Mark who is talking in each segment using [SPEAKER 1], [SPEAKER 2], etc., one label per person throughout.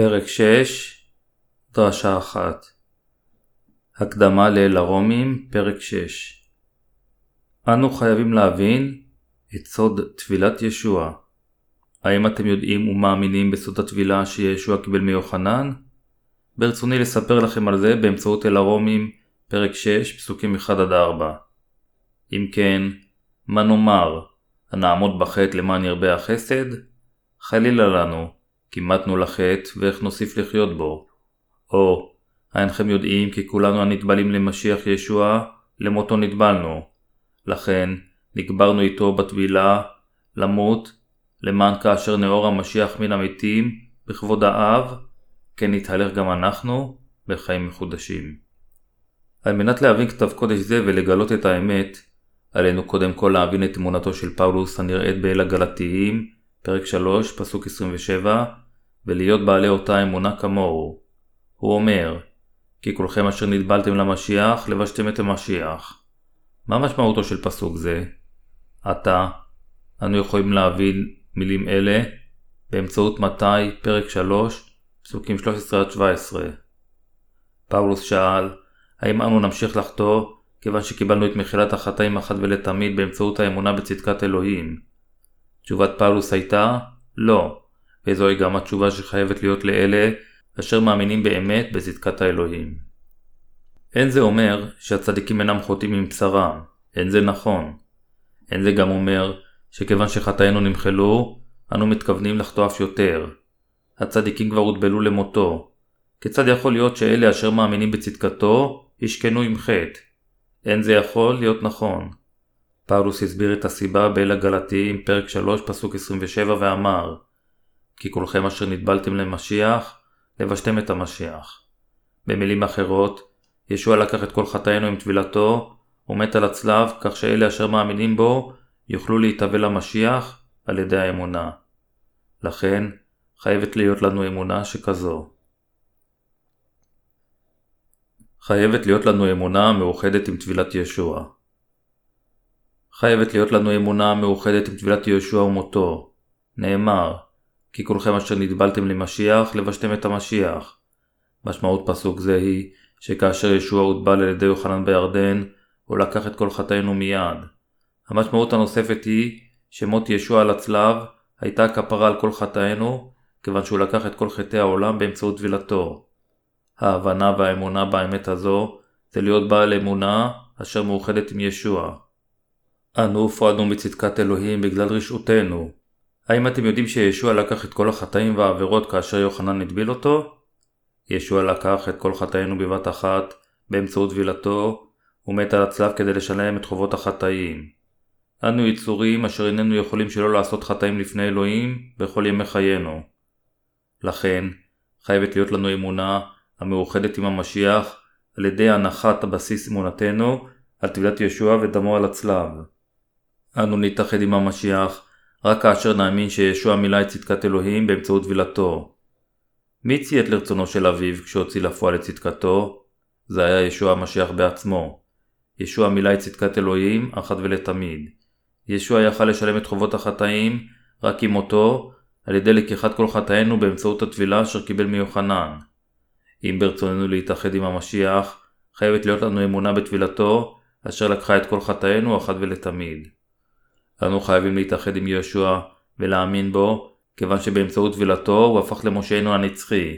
[SPEAKER 1] פרק 6 דרשה אחת הקדמה לאל הרומים, פרק 6 אנו חייבים להבין את סוד טבילת ישוע. האם אתם יודעים ומאמינים בסוד הטבילה שישוע קיבל מיוחנן? ברצוני לספר לכם על זה באמצעות אל הרומים, פרק 6, פסוקים 1-4. אם כן, מה נאמר? הנעמוד בחטא למען ירבה החסד? חלילה לנו. כימתנו לחטא ואיך נוסיף לחיות בו. או, אינכם יודעים כי כולנו הנטבלים למשיח ישוע, למותו נטבלנו. לכן, נקברנו איתו בטבילה, למות, למען כאשר נאור המשיח מן המתים, בכבוד האב, כן נתהלך גם אנחנו, בחיים מחודשים. על מנת להבין כתב קודש זה ולגלות את האמת, עלינו קודם כל להבין את אמונתו של פאולוס הנראית באל הגלתיים, פרק 3, פסוק 27, ולהיות בעלי אותה אמונה כמוהו. הוא אומר, כי כולכם אשר נטבלתם למשיח, לבשתם את המשיח. מה משמעותו של פסוק זה? עתה, אנו יכולים להבין מילים אלה באמצעות מתי, פרק 3, פסוקים 13-17. פאולוס שאל, האם אנו נמשיך לחטוא כיוון שקיבלנו את מחילת החטאים אחת ולתמיד באמצעות האמונה בצדקת אלוהים? תשובת פאולוס הייתה, לא, וזוהי גם התשובה שחייבת להיות לאלה אשר מאמינים באמת בצדקת האלוהים. אין זה אומר שהצדיקים אינם חוטאים עם בשרם, אין זה נכון. אין זה גם אומר שכיוון שחטאינו נמחלו, אנו מתכוונים לחטוא אף יותר. הצדיקים כבר הוטבלו למותו. כיצד יכול להיות שאלה אשר מאמינים בצדקתו, ישכנו עם חטא? אין זה יכול להיות נכון. פאולוס הסביר את הסיבה באל הגלתיים, פרק 3, פסוק 27, ואמר כי כולכם אשר נטבלתם למשיח, לבשתם את המשיח. במילים אחרות, ישוע לקח את כל חטאינו עם טבילתו, ומת על הצלב, כך שאלה אשר מאמינים בו, יוכלו להתאבל למשיח על ידי האמונה. לכן, חייבת להיות לנו אמונה שכזו. חייבת להיות לנו אמונה מאוחדת עם טבילת ישוע. חייבת להיות לנו אמונה מאוחדת עם טבילת ישוע ומותו. נאמר, כי כולכם אשר נטבלתם למשיח, לבשתם את המשיח. משמעות פסוק זה היא, שכאשר ישוע הוטבל על ידי יוחנן בירדן, הוא לקח את כל חטאינו מיד. המשמעות הנוספת היא, שמות ישוע על הצלב הייתה כפרה על כל חטאינו, כיוון שהוא לקח את כל חטאי העולם באמצעות טבילתו. ההבנה והאמונה באמת הזו, זה להיות בעל אמונה אשר מאוחדת עם ישוע. אנו הופרדנו מצדקת אלוהים בגלל רשעותנו, האם אתם יודעים שישוע לקח את כל החטאים והעבירות כאשר יוחנן הטביל אותו? ישוע לקח את כל חטאינו בבת אחת, באמצעות טבילתו, ומת על הצלב כדי לשלם את חובות החטאים. אנו יצורים אשר איננו יכולים שלא לעשות חטאים לפני אלוהים בכל ימי חיינו. לכן, חייבת להיות לנו אמונה המאוחדת עם המשיח על ידי הנחת הבסיס אמונתנו על טבילת ישוע ודמו על הצלב. אנו נתאחד עם המשיח רק כאשר נאמין שישוע מילא את צדקת אלוהים באמצעות טבילתו. מי ציית לרצונו של אביו כשהוציא לפועל את צדקתו? זה היה ישוע המשיח בעצמו. ישוע מילא את צדקת אלוהים אחת ולתמיד. ישוע יכל לשלם את חובות החטאים רק עם מותו, על ידי לקיחת כל חטאינו באמצעות הטבילה אשר קיבל מיוחנן. אם ברצוננו להתאחד עם המשיח, חייבת להיות לנו אמונה בטבילתו, אשר לקחה את כל חטאינו אחת ולתמיד. אנו חייבים להתאחד עם יהושע ולהאמין בו, כיוון שבאמצעות טבילתו הוא הפך למושענו הנצחי.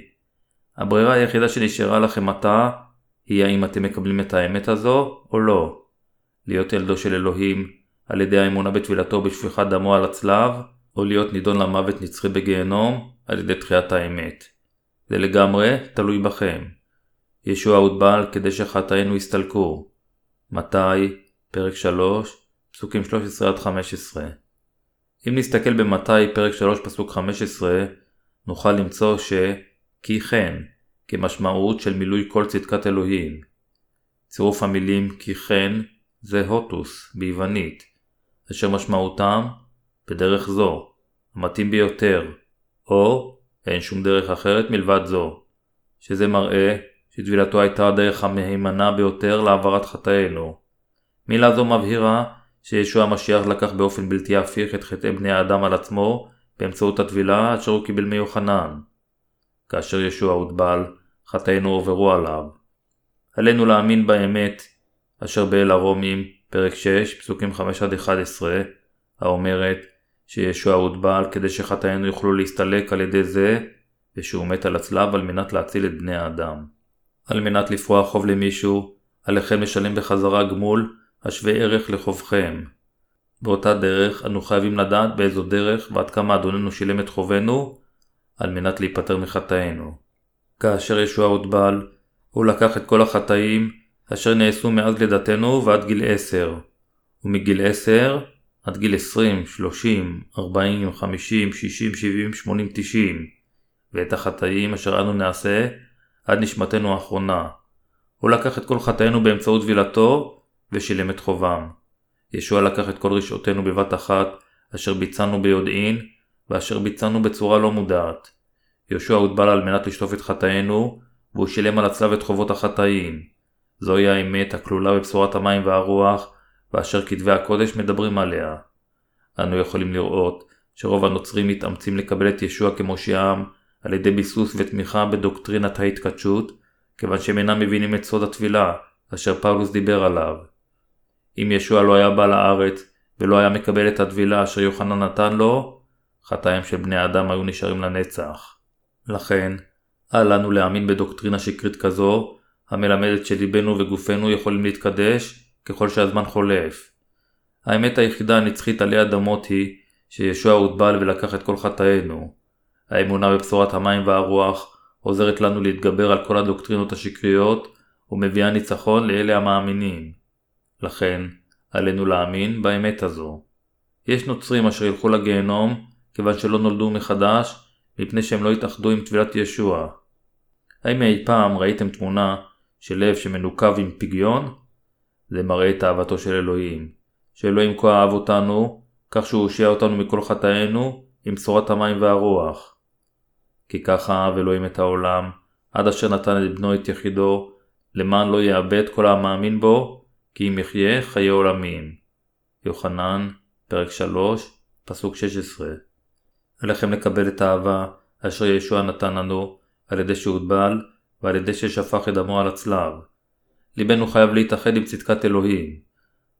[SPEAKER 1] הברירה היחידה שנשארה לכם עתה, היא האם אתם מקבלים את האמת הזו או לא. להיות ילדו של אלוהים על ידי האמונה בטבילתו ובשפיכת דמו על הצלב, או להיות נידון למוות נצחי בגיהנום על ידי תחיית האמת. זה לגמרי תלוי בכם. ישוע הוטבל כדי שחטאינו יסתלקו. מתי? פרק 3, פסוקים 13-15. אם נסתכל במתי פרק 3 פסוק 15, נוכל למצוא ש כי כן, כמשמעות של מילוי כל צדקת אלוהים. צירוף המילים כי כן זה הוטוס ביוונית, אשר משמעותם בדרך זו, המתאים ביותר, או אין שום דרך אחרת מלבד זו, שזה מראה שטבילתו הייתה הדרך המהימנה ביותר להעברת חטאינו. מילה זו מבהירה שישוע המשיח לקח באופן בלתי הפיך את חטאי בני האדם על עצמו באמצעות הטבילה אשר הוא קיבל מיוחנן. כאשר ישוע הוטבל, חטאינו הועברו עליו. עלינו להאמין באמת, אשר באל הרומים, פרק 6, פסוקים 5-11, האומרת שישוע הוטבל כדי שחטאינו יוכלו להסתלק על ידי זה, ושהוא מת על הצלב על מנת להציל את בני האדם. על מנת לפרוע חוב למישהו, עליכם לשלם בחזרה גמול השווה ערך לחובכם. באותה דרך אנו חייבים לדעת באיזו דרך ועד כמה אדוננו שילם את חובנו על מנת להיפטר מחטאינו. כאשר ישוע הוטבל, הוא לקח את כל החטאים אשר נעשו מאז לידתנו ועד גיל 10, ומגיל 10 עד גיל 20, 30, 40, 50, 60, 70, 80, 90, ואת החטאים אשר אנו נעשה עד נשמתנו האחרונה. הוא לקח את כל חטאינו באמצעות טבילתו ושילם את חובם. ישוע לקח את כל רשעותינו בבת אחת, אשר ביצענו ביודעין, ואשר ביצענו בצורה לא מודעת. יהושע הוטבל על מנת לשטוף את חטאינו, והוא שילם על הצלב את חובות החטאים. זוהי האמת הכלולה בבשורת המים והרוח, ואשר כתבי הקודש מדברים עליה. אנו יכולים לראות שרוב הנוצרים מתאמצים לקבל את ישוע כמושיעם על ידי ביסוס ותמיכה בדוקטרינת ההתקדשות, כיוון שהם אינם מבינים את סוד הטבילה, אשר פאולוס דיבר עליו. אם ישוע לא היה בא לארץ ולא היה מקבל את הטבילה אשר יוחנן נתן לו, חטאים של בני אדם היו נשארים לנצח. לכן, אל לנו להאמין בדוקטרינה שקרית כזו, המלמדת שליבנו וגופנו יכולים להתקדש ככל שהזמן חולף. האמת היחידה הנצחית עלי אדמות היא שישוע הוטבל ולקח את כל חטאינו. האמונה בבשורת המים והרוח עוזרת לנו להתגבר על כל הדוקטרינות השקריות ומביאה ניצחון לאלה המאמינים. לכן, עלינו להאמין באמת הזו. יש נוצרים אשר ילכו לגיהנום כיוון שלא נולדו מחדש מפני שהם לא התאחדו עם טבילת ישוע. האם אי פעם ראיתם תמונה של לב שמנוקב עם פגיון? זה מראה את אהבתו של אלוהים. שאלוהים כה אהב אותנו, כך שהוא הושיע אותנו מכל חטאינו עם בשורת המים והרוח. כי ככה אהב אלוהים את העולם, עד אשר נתן את בנו את יחידו, למען לא יאבד כל המאמין בו, כי אם יחיה חיי עולמים. יוחנן, פרק 3, פסוק 16. עליכם לקבל את האהבה אשר ישוע נתן לנו, על ידי שהוטבל ועל ידי ששפך את דמו על הצלב. ליבנו חייב להתאחד עם צדקת אלוהים.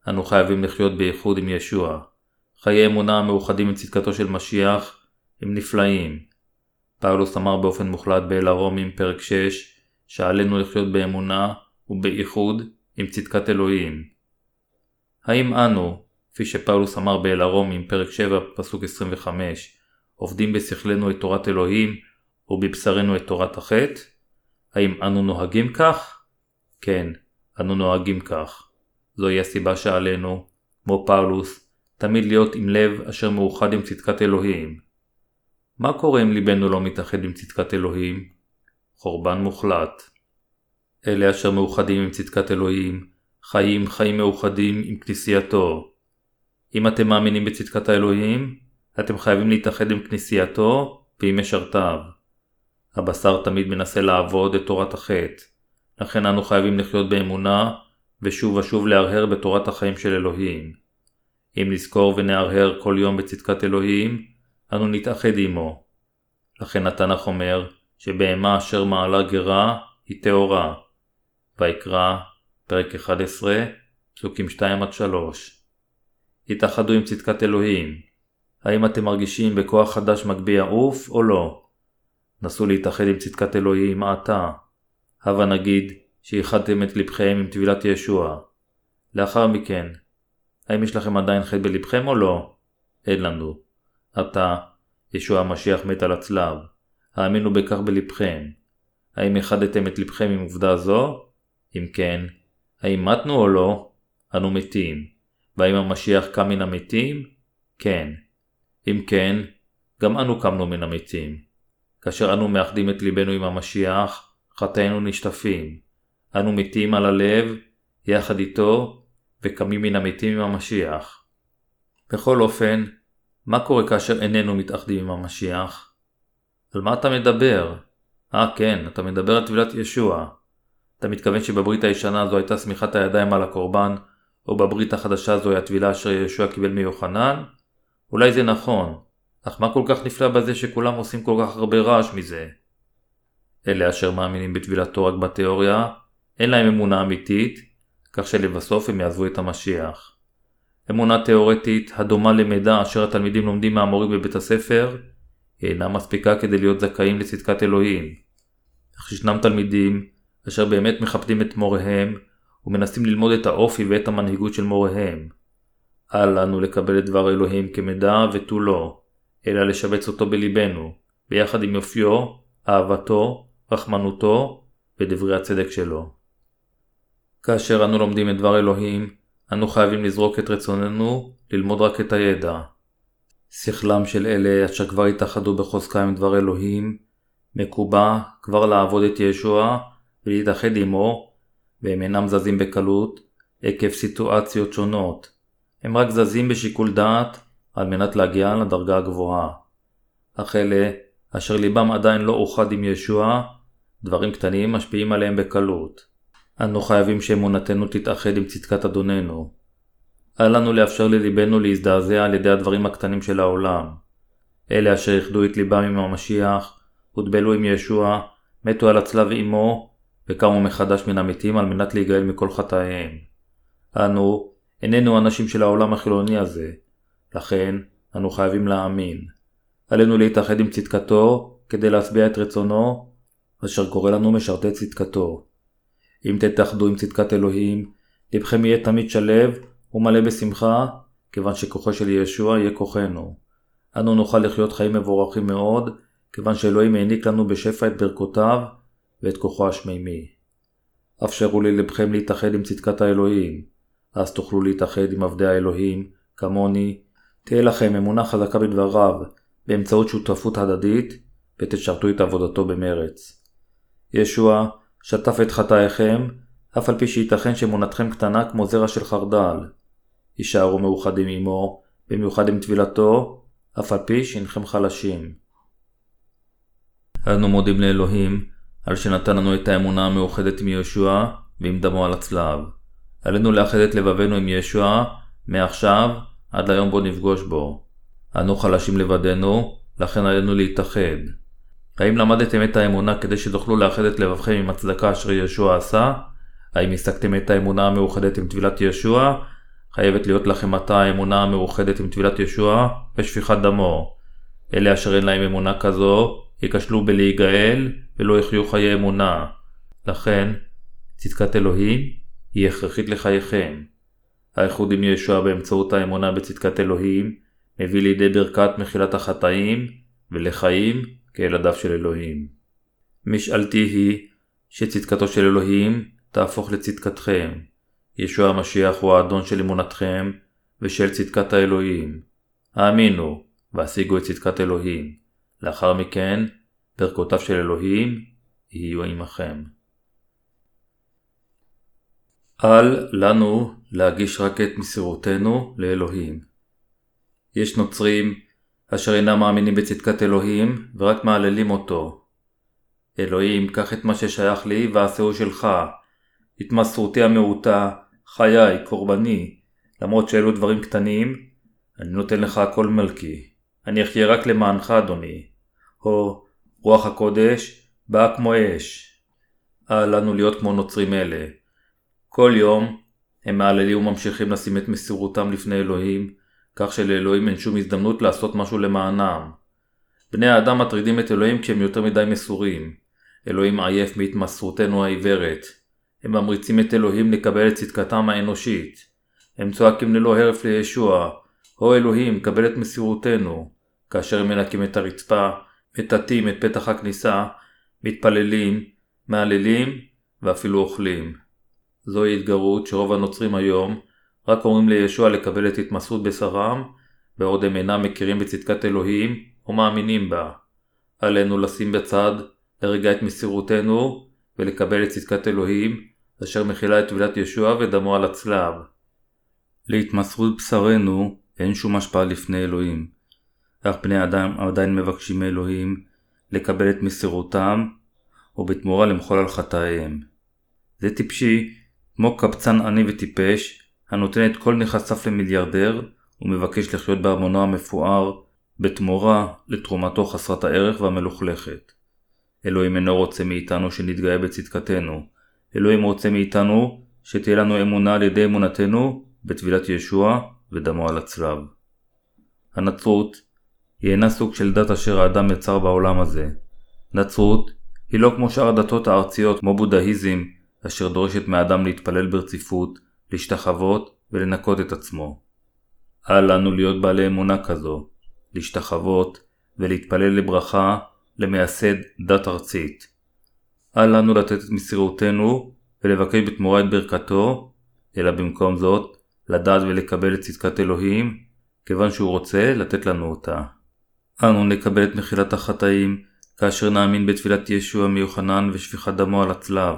[SPEAKER 1] אנו חייבים לחיות בייחוד עם ישוע. חיי אמונה המאוחדים עם צדקתו של משיח הם נפלאים. פאולוס אמר באופן מוחלט באל הרומים פרק 6 שעלינו לחיות באמונה ובייחוד עם צדקת אלוהים. האם אנו, כפי שפאולוס אמר באל הרומים פרק 7 פסוק 25, עובדים בשכלנו את תורת אלוהים ובבשרנו את תורת החטא? האם אנו נוהגים כך? כן, אנו נוהגים כך. זוהי הסיבה שעלינו, כמו פאולוס, תמיד להיות עם לב אשר מאוחד עם צדקת אלוהים. מה קורה אם ליבנו לא מתאחד עם צדקת אלוהים? חורבן מוחלט. אלה אשר מאוחדים עם צדקת אלוהים, חיים חיים מאוחדים עם כנסייתו. אם אתם מאמינים בצדקת האלוהים, אתם חייבים להתאחד עם כנסייתו ועם משרתיו. הבשר תמיד מנסה לעבוד את תורת החטא, לכן אנו חייבים לחיות באמונה ושוב ושוב להרהר בתורת החיים של אלוהים. אם נזכור ונהרהר כל יום בצדקת אלוהים, אנו נתאחד עמו. לכן התנ"ך אומר שבהמה אשר מעלה גרה היא טהורה. ויקרא, פרק 11, פסוקים 2-3. התאחדו עם צדקת אלוהים. האם אתם מרגישים בכוח חדש מגביה עוף או לא? נסו להתאחד עם צדקת אלוהים עתה. הבה נגיד שאיחדתם את לבכם עם טבילת ישוע. לאחר מכן, האם יש לכם עדיין חטא בלבכם או לא? אין לנו. עתה, ישוע המשיח מת על הצלב. האמינו בכך בלבכם. האם איחדתם את לבכם עם עובדה זו? אם כן, האם מתנו או לא? אנו מתים. והאם המשיח קם מן המתים? כן. אם כן, גם אנו קמנו מן המתים. כאשר אנו מאחדים את ליבנו עם המשיח, חטאינו נשטפים. אנו מתים על הלב, יחד איתו, וקמים מן המתים עם המשיח. בכל אופן, מה קורה כאשר איננו מתאחדים עם המשיח? על מה אתה מדבר? אה כן, אתה מדבר על טבילת ישוע. אתה מתכוון שבברית הישנה זו הייתה סמיכת הידיים על הקורבן, או בברית החדשה זוהי הטבילה אשר ישוע קיבל מיוחנן? אולי זה נכון, אך מה כל כך נפלא בזה שכולם עושים כל כך הרבה רעש מזה? אלה אשר מאמינים בטבילתו רק בתיאוריה, אין להם אמונה אמיתית, כך שלבסוף הם יעזבו את המשיח. אמונה תאורטית הדומה למידע אשר התלמידים לומדים מהמורים בבית הספר, היא אינה מספיקה כדי להיות זכאים לצדקת אלוהים. אך ישנם תלמידים אשר באמת מכבדים את מוריהם ומנסים ללמוד את האופי ואת המנהיגות של מוריהם. אל לנו לקבל את דבר אלוהים כמידע ותו לא, אלא לשבץ אותו בליבנו, ביחד עם יופיו, אהבתו, רחמנותו ודברי הצדק שלו. כאשר אנו לומדים את דבר אלוהים, אנו חייבים לזרוק את רצוננו ללמוד רק את הידע. שכלם של אלה אשר כבר התאחדו בחוזקה עם דבר אלוהים, מקובע כבר לעבוד את ישוע ולהתאחד עמו, והם אינם זזים בקלות עקב סיטואציות שונות. הם רק זזים בשיקול דעת על מנת להגיע לדרגה הגבוהה. אך אלה אשר ליבם עדיין לא אוחד עם ישוע, דברים קטנים משפיעים עליהם בקלות. אנו חייבים שאמונתנו תתאחד עם צדקת אדוננו. אל לנו לאפשר לליבנו להזדעזע על ידי הדברים הקטנים של העולם. אלה אשר איחדו את ליבם עם המשיח, הוטבלו עם ישוע, מתו על הצלב עמו, וקמו מחדש מן המתים על מנת להיגאל מכל חטאיהם. אנו איננו אנשים של העולם החילוני הזה, לכן אנו חייבים להאמין. עלינו להתאחד עם צדקתו כדי להשביע את רצונו, אשר קורא לנו משרתי צדקתו. אם תתאחדו עם צדקת אלוהים, לבכם יהיה תמיד שלו ומלא בשמחה, כיוון שכוחו של ישוע יהיה כוחנו. אנו נוכל לחיות חיים מבורכים מאוד, כיוון שאלוהים העניק לנו בשפע את ברכותיו ואת כוחו השמימי. אפשרו לי לבכם להתאחד עם צדקת האלוהים, אז תוכלו להתאחד עם עבדי האלוהים, כמוני, תהיה לכם אמונה חזקה בדבריו, באמצעות שותפות הדדית, ותשרתו את עבודתו במרץ. ישוע שטף את חטאיכם, אף על פי שייתכן שאמונתכם קטנה כמו זרע של חרדל. הישארו מאוחדים עמו, במיוחד עם טבילתו, אף על פי שאינכם חלשים. אנו מודים לאלוהים על שנתן לנו את האמונה המאוחדת עם יהושע ועם דמו על הצלב. עלינו לאחד את לבבינו עם ישוע, מעכשיו עד ליום בו נפגוש בו. אנו חלשים לבדנו, לכן עלינו להתאחד. האם למדתם את האמונה כדי שתוכלו לאחד את לבבכם עם הצדקה אשר ישוע עשה? האם השגתם את האמונה המאוחדת עם טבילת ישוע? חייבת להיות לכם עתה האמונה המאוחדת עם טבילת ישוע ושפיכת דמו. אלה אשר אין להם אמונה כזו, ייכשלו בלהיגאל ולא יחיו חיי אמונה. לכן, צדקת אלוהים היא הכרחית לחייכם. האיחוד עם ישוע באמצעות האמונה בצדקת אלוהים מביא לידי ברכת מחילת החטאים ולחיים כילדיו של אלוהים. משאלתי היא שצדקתו של אלוהים תהפוך לצדקתכם. ישוע המשיח הוא האדון של אמונתכם ושל צדקת האלוהים. האמינו והשיגו את צדקת אלוהים. לאחר מכן, ברכותיו של אלוהים יהיו עמכם. אל לנו להגיש רק את מסירותנו לאלוהים. יש נוצרים אשר אינם מאמינים בצדקת אלוהים ורק מהללים אותו. אלוהים, קח את מה ששייך לי ועשהו שלך. התמסרותי המעוטה, חיי, קורבני, למרות שאלו דברים קטנים, אני נותן לך הכל מלכי. אני אחיה רק למענך, אדוני. או, רוח הקודש, באה כמו אש. אל לנו להיות כמו נוצרים אלה. כל יום הם מהללים וממשיכים לשים את מסירותם לפני אלוהים, כך שלאלוהים אין שום הזדמנות לעשות משהו למענם. בני האדם מטרידים את אלוהים כי הם יותר מדי מסורים. אלוהים עייף מהתמסרותנו העיוורת. הם ממריצים את אלוהים לקבל את צדקתם האנושית. הם צועקים ללא הרף לישוע, הו אלוהים, קבל את מסירותנו. כאשר הם מנקים את הרצפה, מטאטאים את פתח הכניסה, מתפללים, מהללים ואפילו אוכלים. זוהי התגרות שרוב הנוצרים היום רק אומרים לישוע לקבל את התמסרות בשרם, בעוד הם אינם מכירים בצדקת אלוהים או מאמינים בה. עלינו לשים בצד לרגע את מסירותנו ולקבל את צדקת אלוהים, אשר מכילה את טבילת ישוע ודמו על הצלב. להתמסרות בשרנו אין שום השפעה לפני אלוהים, אך בני אדם עדיין מבקשים מאלוהים לקבל את מסירותם, ובתמורה למחול על חטאיהם. זה טיפשי, כמו קבצן עני וטיפש, הנותן את כל נכסיו למיליארדר, ומבקש לחיות בארמונו המפואר, בתמורה לתרומתו חסרת הערך והמלוכלכת. אלוהים אינו רוצה מאיתנו שנתגאה בצדקתנו. אלוהים רוצה מאיתנו שתהיה לנו אמונה על ידי אמונתנו בטבילת ישוע ודמו על הצלב. הנצרות היא אינה סוג של דת אשר האדם יצר בעולם הזה. נצרות היא לא כמו שאר הדתות הארציות כמו בודהיזם, אשר דורשת מאדם להתפלל ברציפות, להשתחוות ולנקות את עצמו. אל לנו להיות בעלי אמונה כזו, להשתחוות ולהתפלל לברכה למייסד דת ארצית. אל לנו לתת את מסירותנו ולבקש בתמורה את ברכתו, אלא במקום זאת, לדעת ולקבל את צדקת אלוהים, כיוון שהוא רוצה לתת לנו אותה. אנו נקבל את מחילת החטאים, כאשר נאמין בתפילת ישוע מיוחנן ושפיכת דמו על הצלב.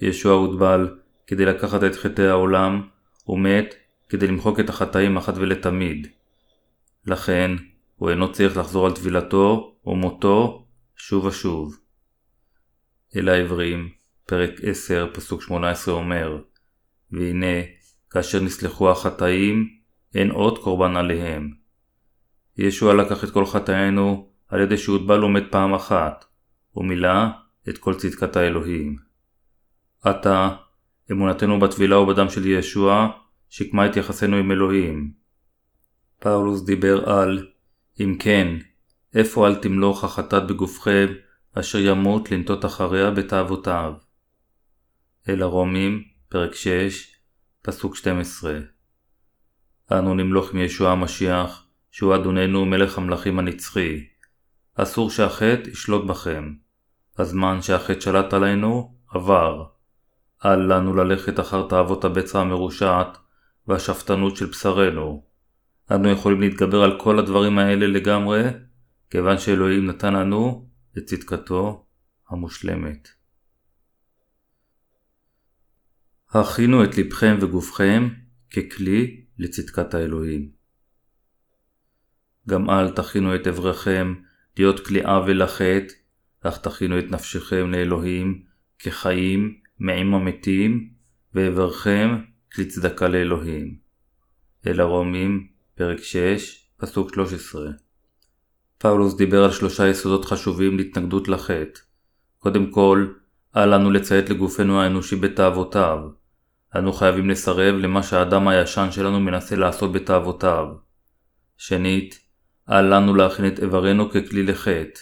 [SPEAKER 1] ישוע הוטבל כדי לקחת את חטאי העולם, ומת כדי למחוק את החטאים אחת ולתמיד. לכן, הוא אינו צריך לחזור על טבילתו ומותו שוב ושוב. אל העברים, פרק 10, פסוק 18 אומר, והנה, כאשר נסלחו החטאים, אין עוד קורבן עליהם. ישוע לקח את כל חטאינו על ידי שהוטבל ומת פעם אחת, ומילא את כל צדקת האלוהים. עתה, אמונתנו בטבילה ובדם של ישוע, שיקמה את יחסנו עם אלוהים. פאולוס דיבר על אם כן, איפה אל תמלוך החטאת בגופכם, אשר ימות לנטות אחריה בתאוותיו. אל הרומים, פרק 6, פסוק 12 אנו נמלוך עם ישוע המשיח, שהוא אדוננו ומלך המלכים הנצחי. אסור שהחטא ישלוט בכם. הזמן שהחטא שלט עלינו עבר. אל לנו ללכת אחר תאוות הבצע המרושעת והשפטנות של בשרנו. אנו יכולים להתגבר על כל הדברים האלה לגמרי, כיוון שאלוהים נתן לנו את צדקתו המושלמת. הכינו את לבכם וגופכם ככלי לצדקת האלוהים. גם אל תכינו את אבריכם להיות כלי עוול לחטא, אך תכינו את נפשכם לאלוהים כחיים מעם המתים, ואברכם כלי צדקה לאלוהים. אל הרומים, פרק 6, פסוק 13. פאולוס דיבר על שלושה יסודות חשובים להתנגדות לחטא. קודם כל, אל לנו לציית לגופנו האנושי בתאוותיו. אנו חייבים לסרב למה שהאדם הישן שלנו מנסה לעשות בתאוותיו. שנית, אל לנו להכין את איברנו ככלי לחטא.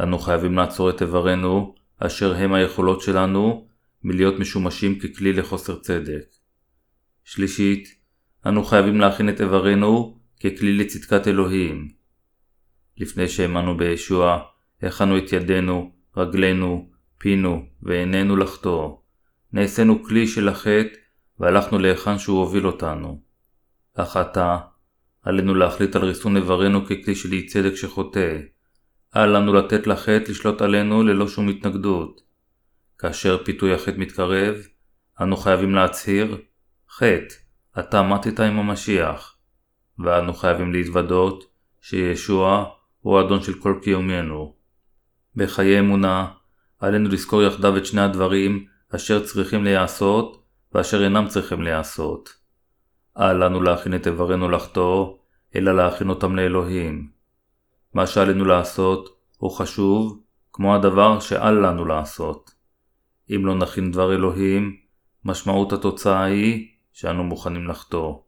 [SPEAKER 1] אנו חייבים לעצור את איברנו, אשר הם היכולות שלנו, מלהיות משומשים ככלי לחוסר צדק. שלישית, אנו חייבים להכין את איברנו ככלי לצדקת אלוהים. לפני שהאמנו בישוע, הכנו את ידינו, רגלינו, פינו ועינינו לחטוא. נעשינו כלי של החטא והלכנו להיכן שהוא הוביל אותנו. אך עתה, עלינו להחליט על ריסון איברנו ככלי של אי צדק שחוטא. אל לנו לתת לחטא לשלוט עלינו ללא שום התנגדות. כאשר פיתוי החטא מתקרב, אנו חייבים להצהיר, חטא, אתה מתת עם המשיח, ואנו חייבים להתוודות שישוע הוא האדון של כל קיומנו. בחיי אמונה, עלינו לזכור יחדיו את שני הדברים אשר צריכים להיעשות ואשר אינם צריכים להיעשות. אל לנו להכין את איברנו לחטוא, אלא להכין אותם לאלוהים. מה שעלינו לעשות הוא חשוב כמו הדבר שאל לנו לעשות. אם לא נכין דבר אלוהים, משמעות התוצאה היא שאנו מוכנים לחטוא.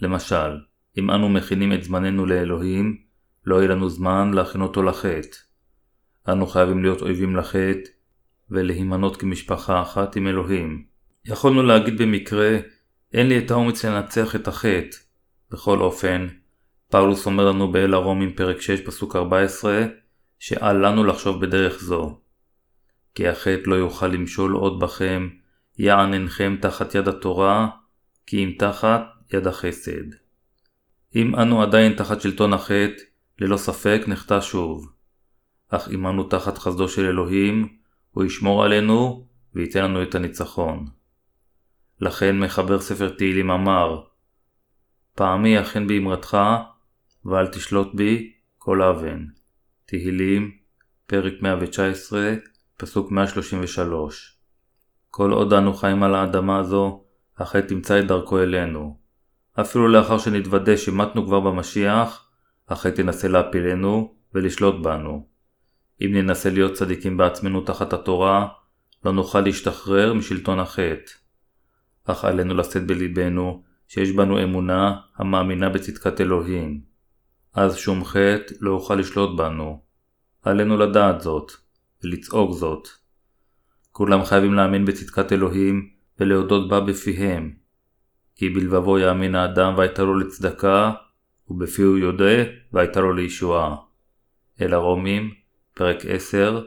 [SPEAKER 1] למשל, אם אנו מכינים את זמננו לאלוהים, לא יהיה לנו זמן להכין אותו לחטא. אנו חייבים להיות אויבים לחטא, ולהימנות כמשפחה אחת עם אלוהים. יכולנו להגיד במקרה, אין לי את האומץ לנצח את החטא. בכל אופן, פאולוס אומר לנו באל הרומים פרק 6 פסוק 14, שאל לנו לחשוב בדרך זו. כי החטא לא יוכל למשול עוד בכם, יען אינכם תחת יד התורה, כי אם תחת יד החסד. אם אנו עדיין תחת שלטון החטא, ללא ספק נחטא שוב. אך אם אנו תחת חסדו של אלוהים, הוא ישמור עלינו וייתן לנו את הניצחון. לכן מחבר ספר תהילים אמר, פעמי אכן באמרתך, ואל תשלוט בי כל אבן. תהילים, פרק 119, פסוק 133. כל עוד אנו חיים על האדמה הזו, החטא תמצא את דרכו אלינו. אפילו לאחר שנתוודה שמתנו כבר במשיח, החטא ינסה להפילנו ולשלוט בנו. אם ננסה להיות צדיקים בעצמנו תחת התורה, לא נוכל להשתחרר משלטון החטא. אך עלינו לשאת בליבנו שיש בנו אמונה המאמינה בצדקת אלוהים. אז שום חטא לא יוכל לשלוט בנו. עלינו לדעת זאת, ולצעוק זאת. כולם חייבים להאמין בצדקת אלוהים ולהודות בה בפיהם. כי בלבבו יאמין האדם והייתה לו לצדקה, ובפיהו יודה והייתה לו לישועה. אל הרומים, פרק 10,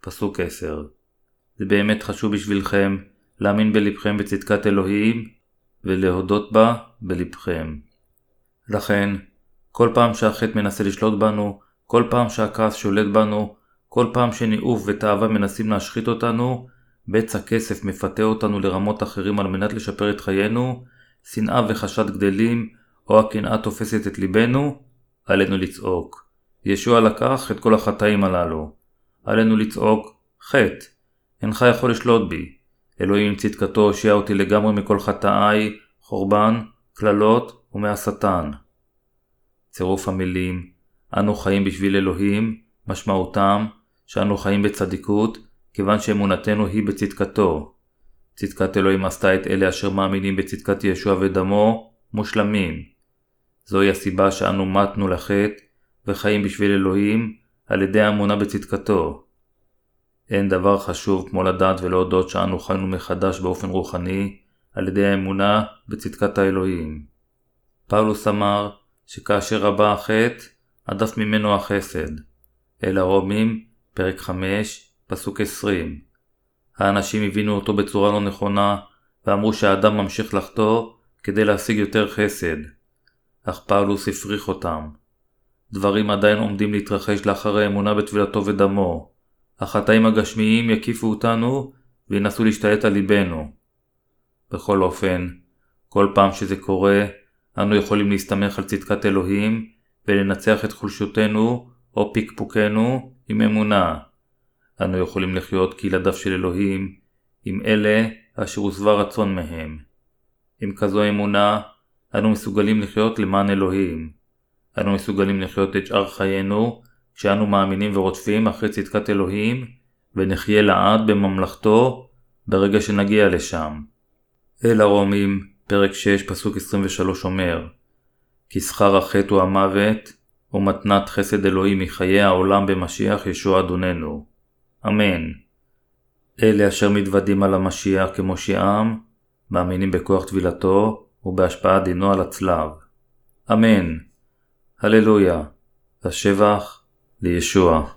[SPEAKER 1] פסוק 10. זה באמת חשוב בשבילכם להאמין בלבכם בצדקת אלוהים ולהודות בה בלבכם. לכן, כל פעם שהחטא מנסה לשלוט בנו, כל פעם שהכעס שולט בנו, כל פעם שניאוף ותאווה מנסים להשחית אותנו, בצע כסף מפתה אותנו לרמות אחרים על מנת לשפר את חיינו, שנאה וחשד גדלים, או הקנאה תופסת את ליבנו, עלינו לצעוק. ישוע לקח את כל החטאים הללו. עלינו לצעוק, חטא, אינך יכול לשלוט בי. אלוהים צדקתו הושיע אותי לגמרי מכל חטאיי, חורבן, קללות ומהשטן. צירוף המילים אנו חיים בשביל אלוהים, משמעותם שאנו חיים בצדיקות, כיוון שאמונתנו היא בצדקתו. צדקת אלוהים עשתה את אלה אשר מאמינים בצדקת ישוע ודמו, מושלמים. זוהי הסיבה שאנו מתנו לחטא, וחיים בשביל אלוהים, על ידי האמונה בצדקתו. אין דבר חשוב כמו לדעת ולהודות שאנו חיינו מחדש באופן רוחני, על ידי האמונה בצדקת האלוהים. פאולוס אמר שכאשר רבה החטא, הדף ממנו החסד. אל הרומים, פרק 5, פסוק 20. האנשים הבינו אותו בצורה לא נכונה, ואמרו שהאדם ממשיך לחטוא כדי להשיג יותר חסד. אך פאולוס הפריך אותם. דברים עדיין עומדים להתרחש לאחר האמונה בטבילתו ודמו. החטאים הגשמיים יקיפו אותנו וינסו להשתלט על ליבנו. בכל אופן, כל פעם שזה קורה, אנו יכולים להסתמך על צדקת אלוהים ולנצח את חולשותנו או פקפוקנו עם אמונה. אנו יכולים לחיות כילדיו של אלוהים עם אלה אשר הוסבר רצון מהם. עם כזו אמונה, אנו מסוגלים לחיות למען אלוהים. אנו מסוגלים לחיות את שאר חיינו כשאנו מאמינים ורודפים אחרי צדקת אלוהים, ונחיה לעד בממלכתו ברגע שנגיע לשם. אל הרומים, פרק 6, פסוק 23 אומר כי שכר החטא הוא המוות, ומתנת חסד אלוהים מחיי העולם במשיח ישוע אדוננו. אמן. אלה אשר מתוודים על המשיח כמושיעם, מאמינים בכוח טבילתו ובהשפעת דינו על הצלב. אמן. הללויה. השבח לישוע.